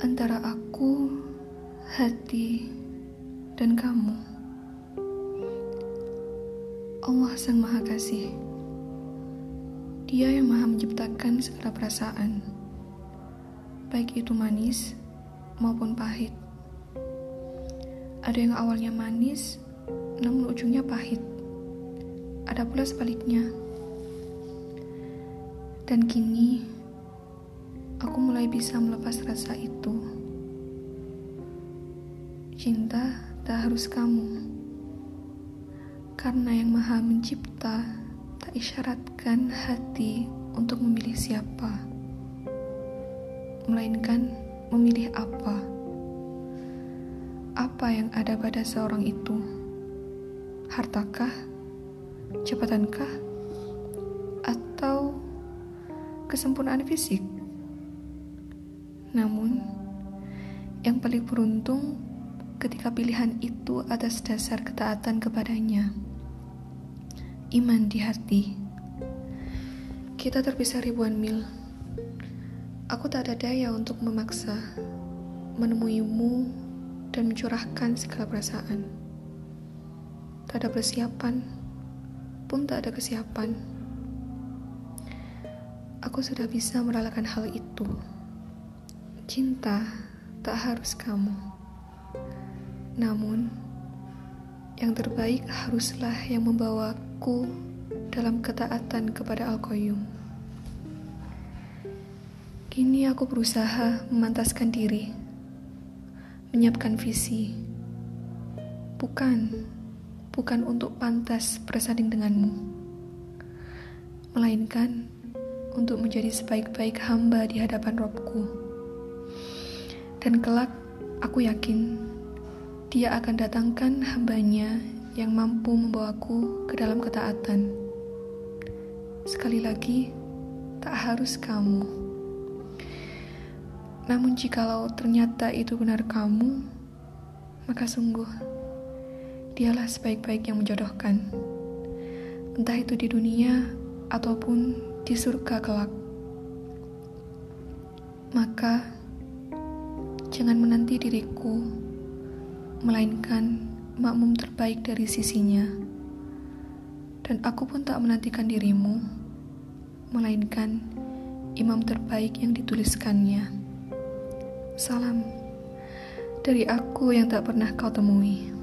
antara aku, hati, dan kamu. Allah Sang Maha Kasih. Dia yang Maha menciptakan segala perasaan, baik itu manis maupun pahit. Ada yang awalnya manis, namun ujungnya pahit. Ada pula sebaliknya. Dan kini, aku mulai bisa melepas rasa itu. Cinta tak harus kamu, karena yang Maha Mencipta tak isyaratkan hati untuk memilih siapa, melainkan memilih apa. Apa yang ada pada seorang itu? Hartakah? Cepatankah? Atau kesempurnaan fisik? Namun, yang paling beruntung ketika pilihan itu atas dasar ketaatan kepadanya. Iman di hati. Kita terpisah ribuan mil. Aku tak ada daya untuk memaksa, menemuimu, dan mencurahkan segala perasaan. Tak ada persiapan, pun tak ada kesiapan. Aku sudah bisa merelakan hal itu. Cinta tak harus kamu. Namun, yang terbaik haruslah yang membawaku dalam ketaatan kepada Al-Qayyum. Kini aku berusaha memantaskan diri, menyiapkan visi. Bukan, bukan untuk pantas bersanding denganmu, melainkan untuk menjadi sebaik-baik hamba di hadapan Robku. Dan kelak, aku yakin dia akan datangkan hambanya yang mampu membawaku ke dalam ketaatan. Sekali lagi, tak harus kamu. Namun jikalau ternyata itu benar kamu, maka sungguh, dialah sebaik-baik yang menjodohkan. Entah itu di dunia ataupun di surga kelak. Maka, Jangan menanti diriku, melainkan makmum terbaik dari sisinya. Dan aku pun tak menantikan dirimu, melainkan imam terbaik yang dituliskannya. Salam dari aku yang tak pernah kau temui.